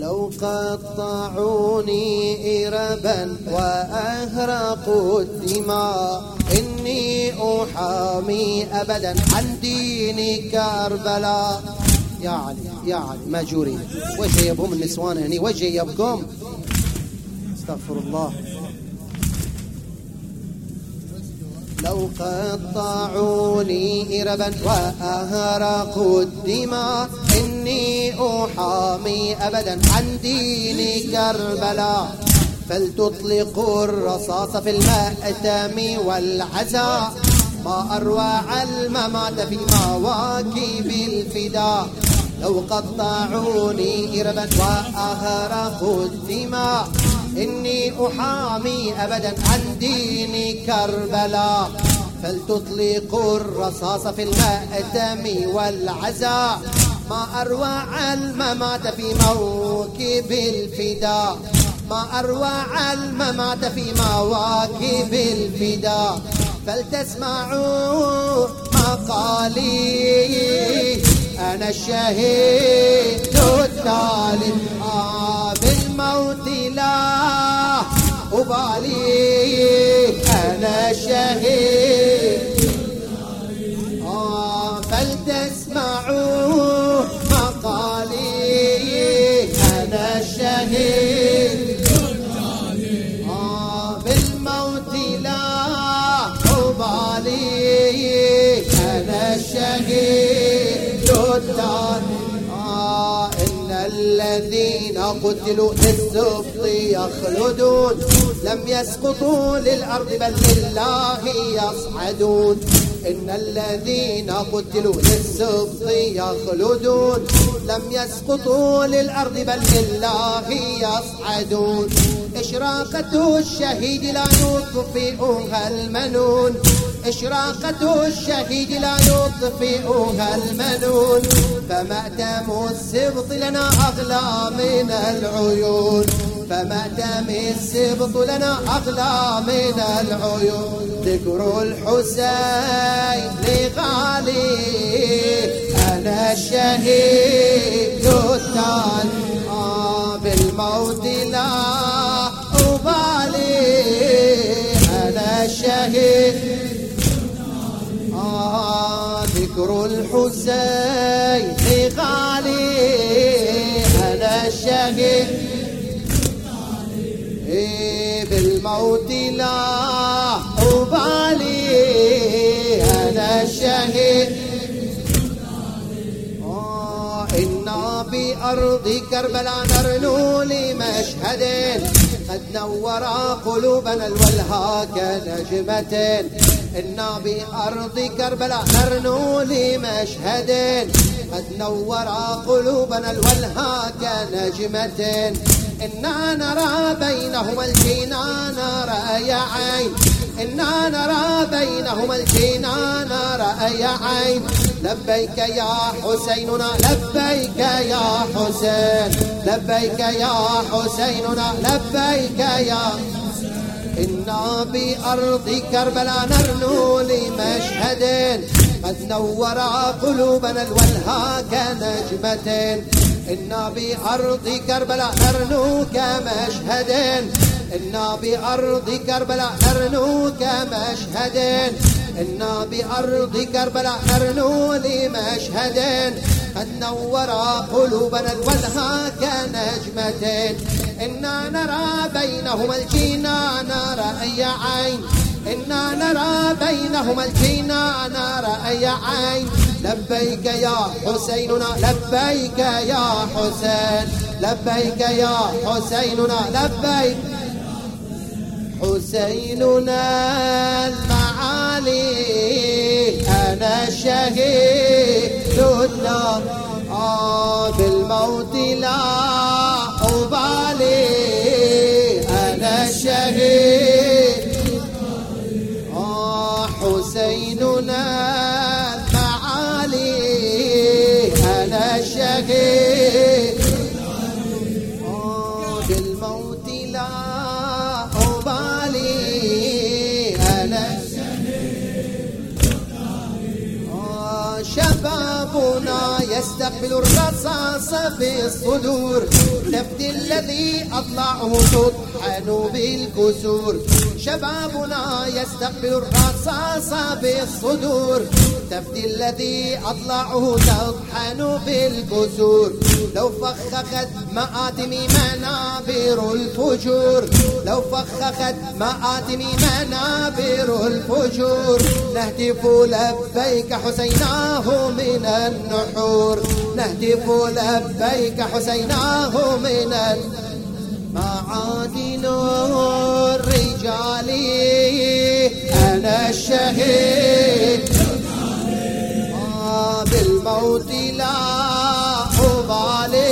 لو قطعوني إربا وأهرقوا الدماء إني أحامي أبدا عن دين كربلاء. يا علي يا علي ماجوري وجه يبهم النسوان هني وجه يبكم استغفر الله. لو قطعوني إربا وأهرقوا الدماء إني أحامي أبدا عن دين كربلاء. فلتطلقوا الرصاص في المأتم والعزاء. ما أروع الممات في مواكب الفداء. لو قطعوني إربا وأهرقوا الدماء. إني أحامي أبدا عن دين كربلاء. فلتطلقوا الرصاص في المأتم والعزاء. ما أروع الممات في موكب الفداء ما أروع الممات في مواكب الفداء فلتسمعوا مقالي. أنا الشهيد التالي آه بالموت لا أبالي. أنا الشهيد قتلوا للسبط يخلدون. لم يسقطوا للأرض بل لله يصعدون. إن الذين قتلوا للسبط يخلدون. لم يسقطوا للأرض بل لله يصعدون. إشراقة الشهيد لا يطفئها المنون. إشراقة الشهيد لا يطفئها المنون فمأتم السبط لنا أغلى من العيون. فمأتم السبط لنا أغلى من العيون. ذكر الحسين لغالي أنا الشهيد التالي آه بالموت لا أبالي أنا الشهيد ذكر الحسين غالي أنا الشهيد. إيه بالموت لا أبالي أنا الشهيد. آه إنا بأرض كربلاء نرنو لمشهد قد نور قلوبنا الولها كنجمة إنا بأرض كربلاء نرنو لمشهد. قد نور قلوبنا الولها كنجمة إنا نرى بينهما الجنان رأي عين. إنا نرى بينهما الجنان رأي عين. لبيك يا حسيننا لبيك يا حسين لبيك يا حسيننا لبيك يا إنا بأرض كربلاء نرنو لمشهد قد نور قلوبنا الولها كنجمة إنا بأرض كربلاء نرنو كمشهد إنا بأرض كربلاء نرنو كمشهد إنا بأرض كربلاء نرنو لمشهد قد نور قلوبنا الولها كنجمة إنا نرى بينهما الجنان رأي عين. إنا نرى بينهما الجنان رأي عين. لبيك يا حسيننا لبيك يا حسين. لبيك يا حسيننا لبيك. حسيننا المعالي أنا الشهيد النار. آه بالموت لا يستقبل الرصاص في الصدور. نفدي الذي أضلاعه تطحن بالكسور شبابنا يستقبل الرصاص بالصدور تفدي الذي أضلاعه تطحن بالكسور لو فخخت مآتمي منابر الفجور. لو فخخت مآتمي منابر الفجور. نهتف لبيك حسيناه من النحور. نهتف لبيك حسيناه من معادن الرجال أنا الشهيد. بالموت لا أبالي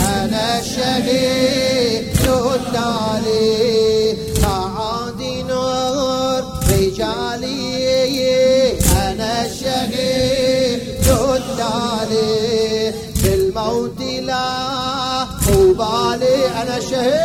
أنا الشهيد التالي معادن الرجال أنا الشهيد التالي بالموت لا أبالي أنا شهيد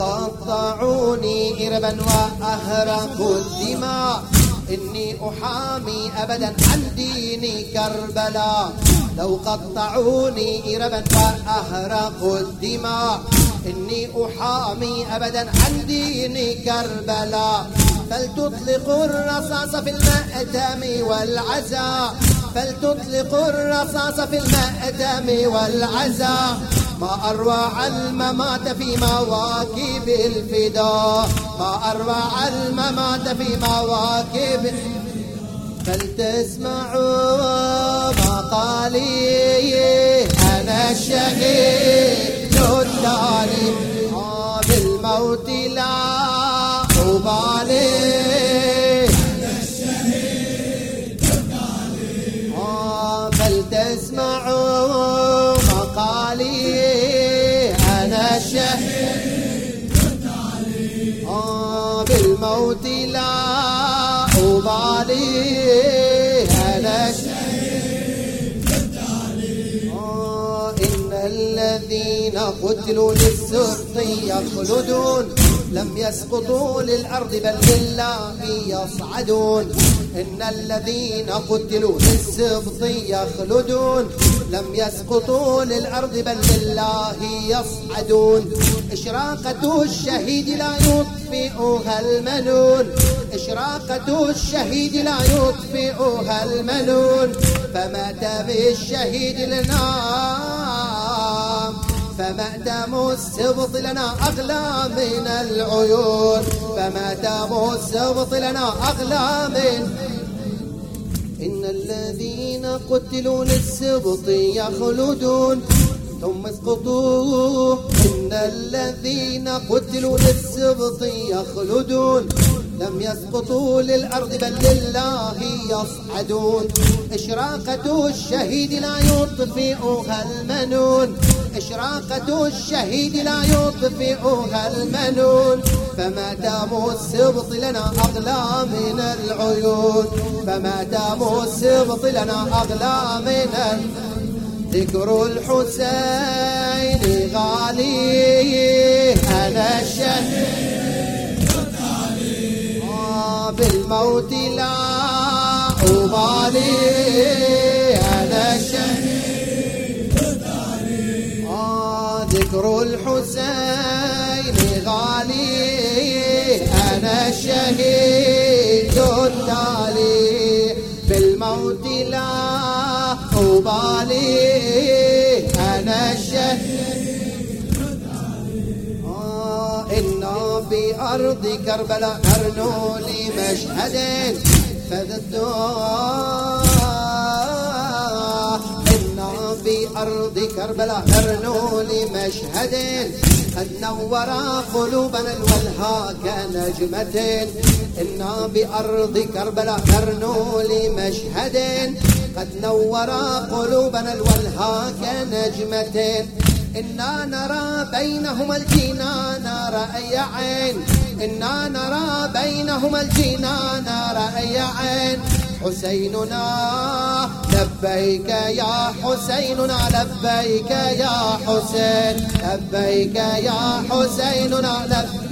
قطعوني إربا وأهرقوا الدماء إني أحامي أبدا عن دين كربلاء لو قطعوني إربا وأهرقوا الدماء إني أحامي أبدا عن دين كربلاء فلتطلقوا الرصاص في المأتم والعزاء فلتطلقوا الرصاص في المأتم والعزاء ما أروع الممات في مواكب الفداء ما أروع الممات في مواكب فلتسمعوا الذين قتلوا للسخط يخلدون لم يسقطوا للأرض بل لله يصعدون. إن الذين قتلوا للسبط يخلدون لم يسقطوا للأرض بل لله يصعدون. إشراقة الشهيد لا يطفئها المنون. إشراقة الشهيد لا يطفئها المنون. فمات بالشهيد لنا فمأتم السبط لنا أغلى من العيون. فمأتم السبط لنا أغلى من إن الذين قتلوا للسبط يخلدون. ثم اسقطوا. إن الذين قتلوا للسبط يخلدون. لم يسقطوا للأرض بل لله يصعدون. إشراقة الشهيد لا يطفئها المنون. إشراقة الشهيد لا يطفئها المنون. فما دام السبط لنا أغلى من العيون. فما دام السبط لنا أغلى من ذكر الحسين غالي. أنا الشهيد. بالموت لا أبالي. أنا الشهيد آه ذكر الحسين غالي. أنا الشهيد التالي. بالموت لا أبالي. أنا الشهيد إنا بأرض كربلاء نرنو لمشهد فذدوا إنا بأرض كربلاء نرنو لمشهد قد نور قلوبنا الولها كنجمة إنا بأرض كربلاء نرنو لمشهد قد نور قلوبنا الولها كنجمة إنا نرى بينهما الجنان رأي عين. إنا نرى بينهما الجنان رأي عين. حسيننا لبيك يا حسيننا لبيك يا حسين. لبيك يا حسيننا لبيك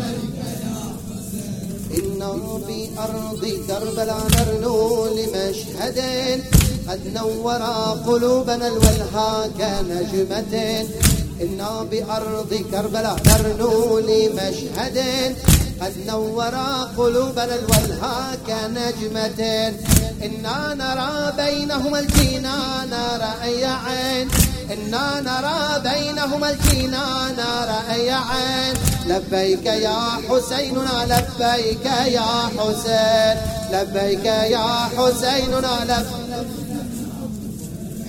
إن بأرض كربلاء نرنو لمشهد قد نور قلوبنا الولها كنجمة إنا بأرض كربلاء نرنو لمشهد قد نور قلوبنا الولها كنجمة. إنا نرى بينهما الجنان رأي عين. إنا نرى بينهما الجنان رأي عين. لبيك يا حسيننا لبيك يا حسين. لبيك يا حسيننا لبيك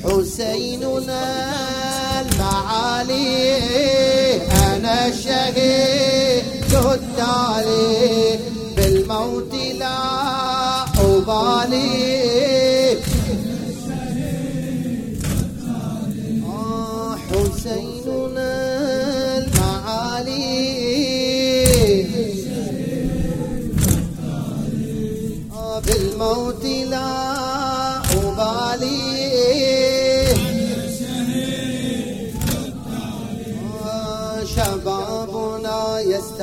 حسيننا. المعالي أنا الشهيد التالي. بالموت لا أبالي. حسيننا المعالي. بالموت لا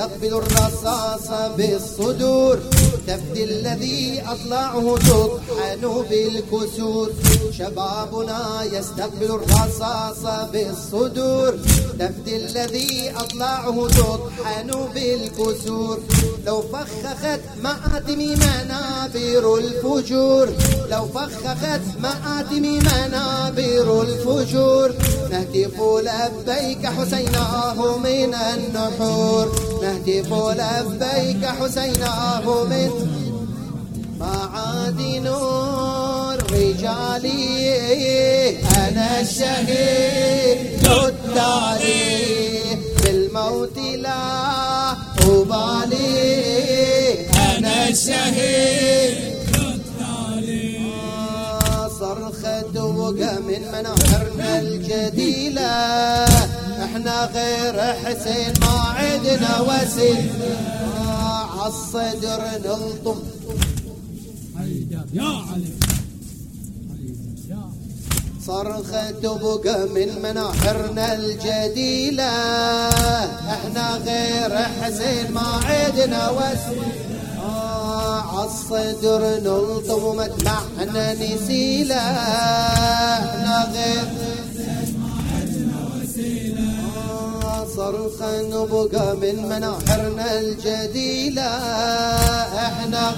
يستقبل الرصاص بالصدور. تفدي الذي أطلعه تطحن بالكسور. شبابنا يستقبل الرصاص بالصدور. تفدي الذي أطلعه تطحن بالكسور. لو فخخت مآتمي منابر الفجور. لو فخخت مآتمي منابر الفجور. نهتف لبيك حسيناه من النحور. نهتف لبيك حسيناه من عاد نور رجالي. أنا الشهيد التالي بالموت لا أبالي. أنا الشهيد وقى من مناحرنا الجديلة. إحنا غير حسين ما عدنا وسيل عالصدر نلطم. يا علي صرخة تبقى من مناحرنا الجديلة. إحنا غير حسين ما عدنا وسيل عالصدر نلطم ومدمعنا نسيلة إحنا غير صرخة نبقى من مناحرنا الجديلة إحنا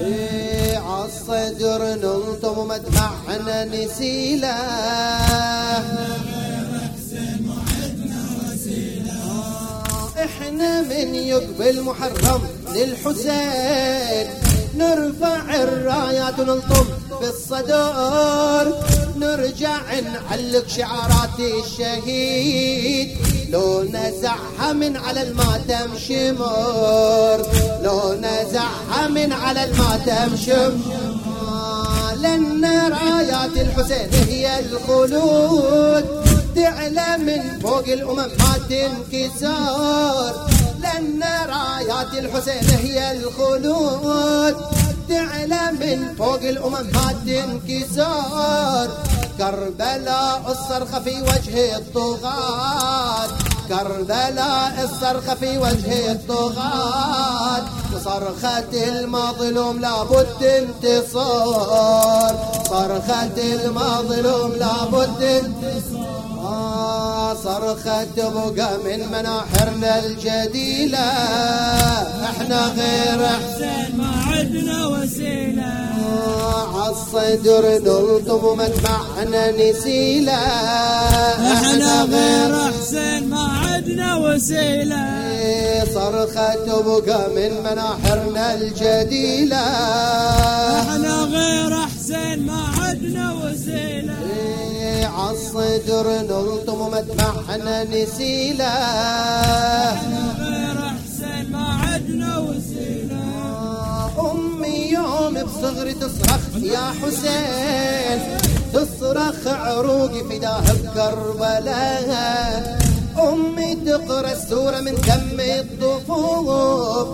غير عالصدر نلطم مدمعنا نسيله إحنا من يقبل محرم للحسين. نرفع الرايات ونلطم بالصدر. نرجع نعلق شعارات الشهيد. لو نزعها من على الماتم شمر لو نزعها من على الماتم شمر لأن رايات الحسين هي الخلود. تعلى من فوق الأمم ما تنكسر لأن رايات الحسين هي الخلود. تعلى من فوق الأمم ما تنكسر كربلاء الصرخة في وجه الطغاة. كربلاء الصرخة في وجه الطغاة. صرخة المظلوم لابد انتصار. صرخة المظلوم لابد انتصار. صرخة تبقى من مناحرنا الجديلة. إحنا غير حسين ما عدنا وسيلة. عالصدر نلطم مدمعنا نسيلة. إحنا غير حسين ما عدنا وسيلة. صرخة تبقى من مناحرنا الجديلة. إحنا غير حسين ما عدنا وسيلة عالصدر نلطم مدمعنا نسيلة. إحنا غير حسين ما عدنا وسيلة أمي يوم بصغري تصرخ يا حسين. تصرخ عروقي فداه بكربلاء أمي تقرأ السورة من دم الطفوف.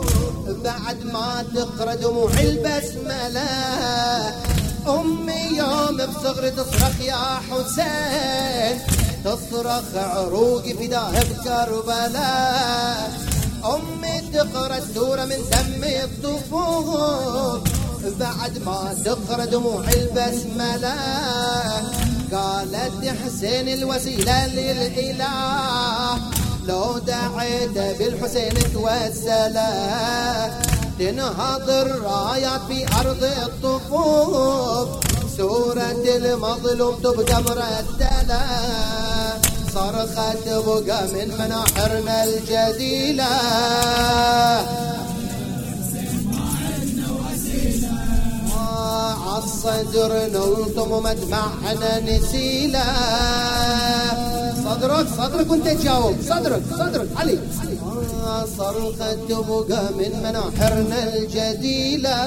بعد ما تقرأ دموع البسملة. أمي يوم بصغري تصرخ يا حسين تصرخ عروقي فداه بكربلاء أمي تقرأ السورة من دم الطفوف بعد ما تقرأ دموع البسملة. قالت حسين الوسيلة للإله لو دعيت بالحسين توسله تنهض الرايات في أرض الطفوف سورة المظلوم تبقى مرتلة صرخة تبقى من مناحرنا الجديلة عالصدر نلطم مدمعنا نسيلة صدرك صدرك وانت تجاوب صدرك صدرك علي صرخة تبقى من مناحرنا الجديلة.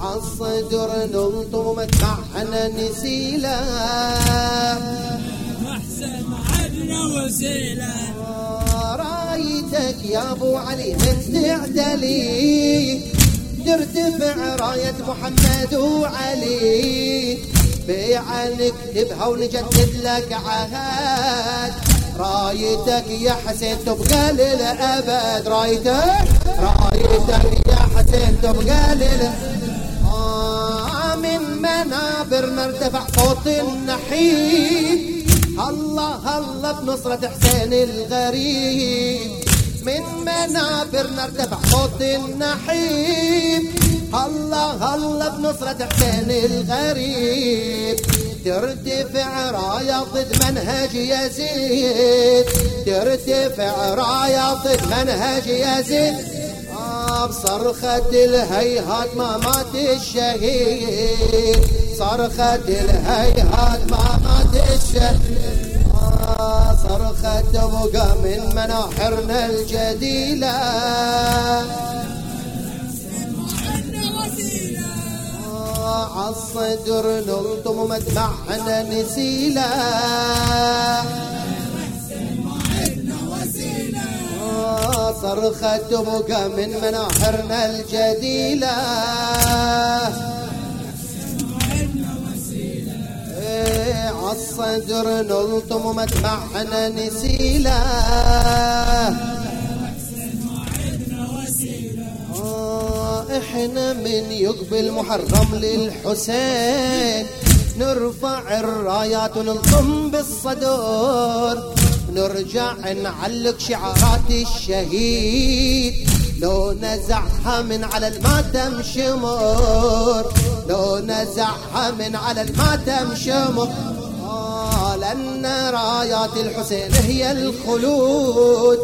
عالصدر نلطم مدمعنا نسيلة. أحسن عدنا وسيله رايتك يا أبو علي من تعدلي ترتفع راية محمد وعلي. بيعة نكتبها ونجدد لك عهد. رايتك يا حسين تبقى للأبد. رايتك رايتك يا حسين تبقى للأبد. آه من منابر نرتفع صوت النحيب الله الله بنصرة حسين الغريب. من منابر نرتفع صوت النحيب الله الله بنصرة حسين الغريب. ترتفع راية ضد منهج يزيد. ترتفع راية ضد منهج يزيد. بصرخة الهيهات ما مات الشهيد. صرخة الهيهات ما مات الشهيد. صرخة تبقى من مناحرنا الجديلة. عالصدر نلطم مدمعنا نسيله صرخة تبقى من مناحرنا الجديلة عالصدر نلطم مدمعنا نسيله إحنا من يقبل محرم للحسين. نرفع الرايات ونلطم بالصدور. نرجع نعلق شعارات الشهيد. لو نزعها من على الماتم شمر لو نزعها من على الماتم شمر آه لأن رايات الحسين هي الخلود.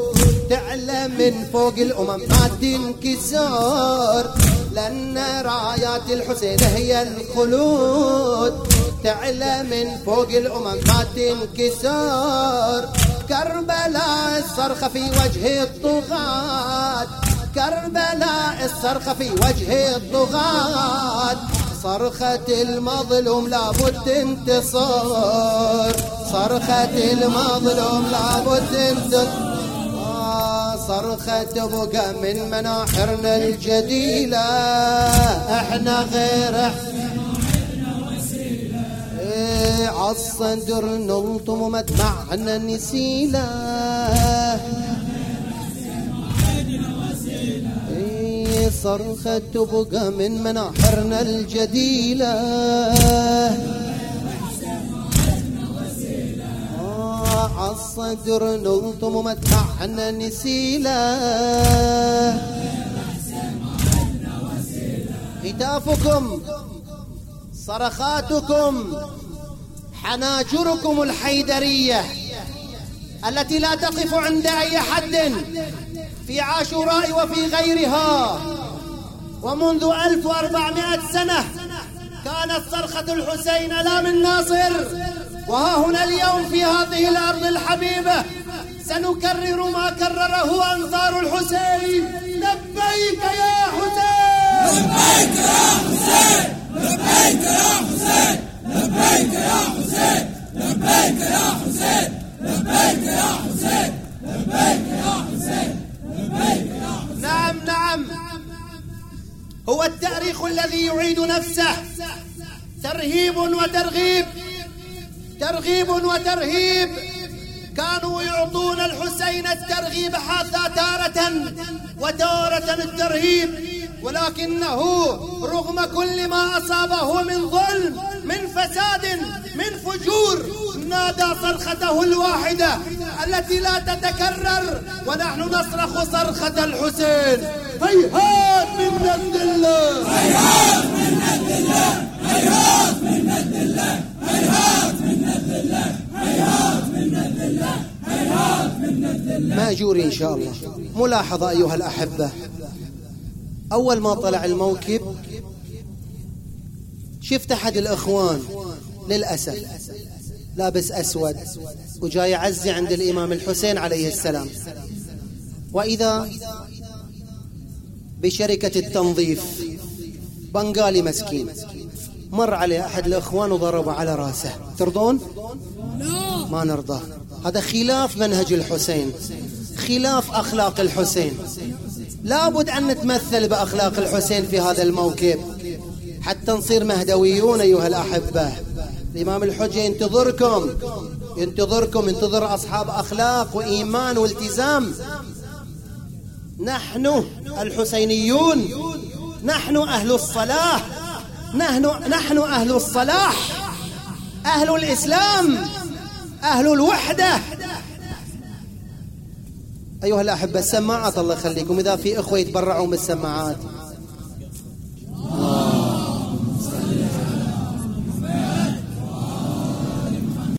تعلى من فوق الأمم. ما تنكسر لأن رايات الحسين هي الخلود. تعلى من فوق الأمم. ما تنكسر كربلاء الصرخة في وجه الطغاة. كربلاء الصرخة في وجه الطغاة. صرخة المظلوم لابد تنتصر صرخة المظلوم لابد تنتصر صرخة تبقى من مناحرنا الجديلة. إحنا غير إيه عالصدر نلطم مدمعنا نسيلة. إيه صرخة تبقى من مناحرنا الجديلة. عالصدر نلطم مدمعنا نسيله هتافكم صرخاتكم حناجركم الحيدرية التي لا تقف عند أي حد في عاشوراء وفي غيرها. ومنذ 1400 سنة كانت صرخة الحسين لا من ناصر. وها هنا اليوم في هذه الأرض الحبيبة سنكرر ما كرره أنصار الحسين. لبيك يا حسين! لبيك يا حسين! لبيك يا حسين! لبيك ترغيب وترهيب. كانوا يعطون الحسين الترغيب حتى تارة وتارة الترهيب. ولكنه رغم كل ما أصابه من ظلم من فساد من فجور نادى صرخته الواحدة التي لا تتكرر. ونحن نصرخ صرخة الحسين. هيهات من ند الله. هيهات من ند الله هيهات من ند الله هيهات من ند الله هيهات من ند الله هيهات من ند الله ماجور إن شاء الله. ملاحظة أيها الأحبة. أول ما طلع الموكب شفت أحد الإخوان؟ للأسف. لابس أسود وجاي يعزي عند الإمام الحسين عليه السلام. وإذا بشركة التنظيف بنغالي مسكين مر عليه أحد الإخوان وضربه على رأسه. ترضون؟ ما نرضى. هذا خلاف منهج الحسين. خلاف أخلاق الحسين. لابد أن نتمثل بأخلاق الحسين في هذا الموكب. حتى نصير مهدويون أيها الأحبة. الإمام الحجة ينتظركم. ينتظركم ينتظر أصحاب أخلاق وإيمان والتزام. نحن الحسينيون. نحن أهل الصلاح. نحن نحن أهل الصلاح. أهل الإسلام. أهل الوحدة. أيها الأحبة السماعات الله يخليكم. إذا في إخوة يتبرعون بالسماعات.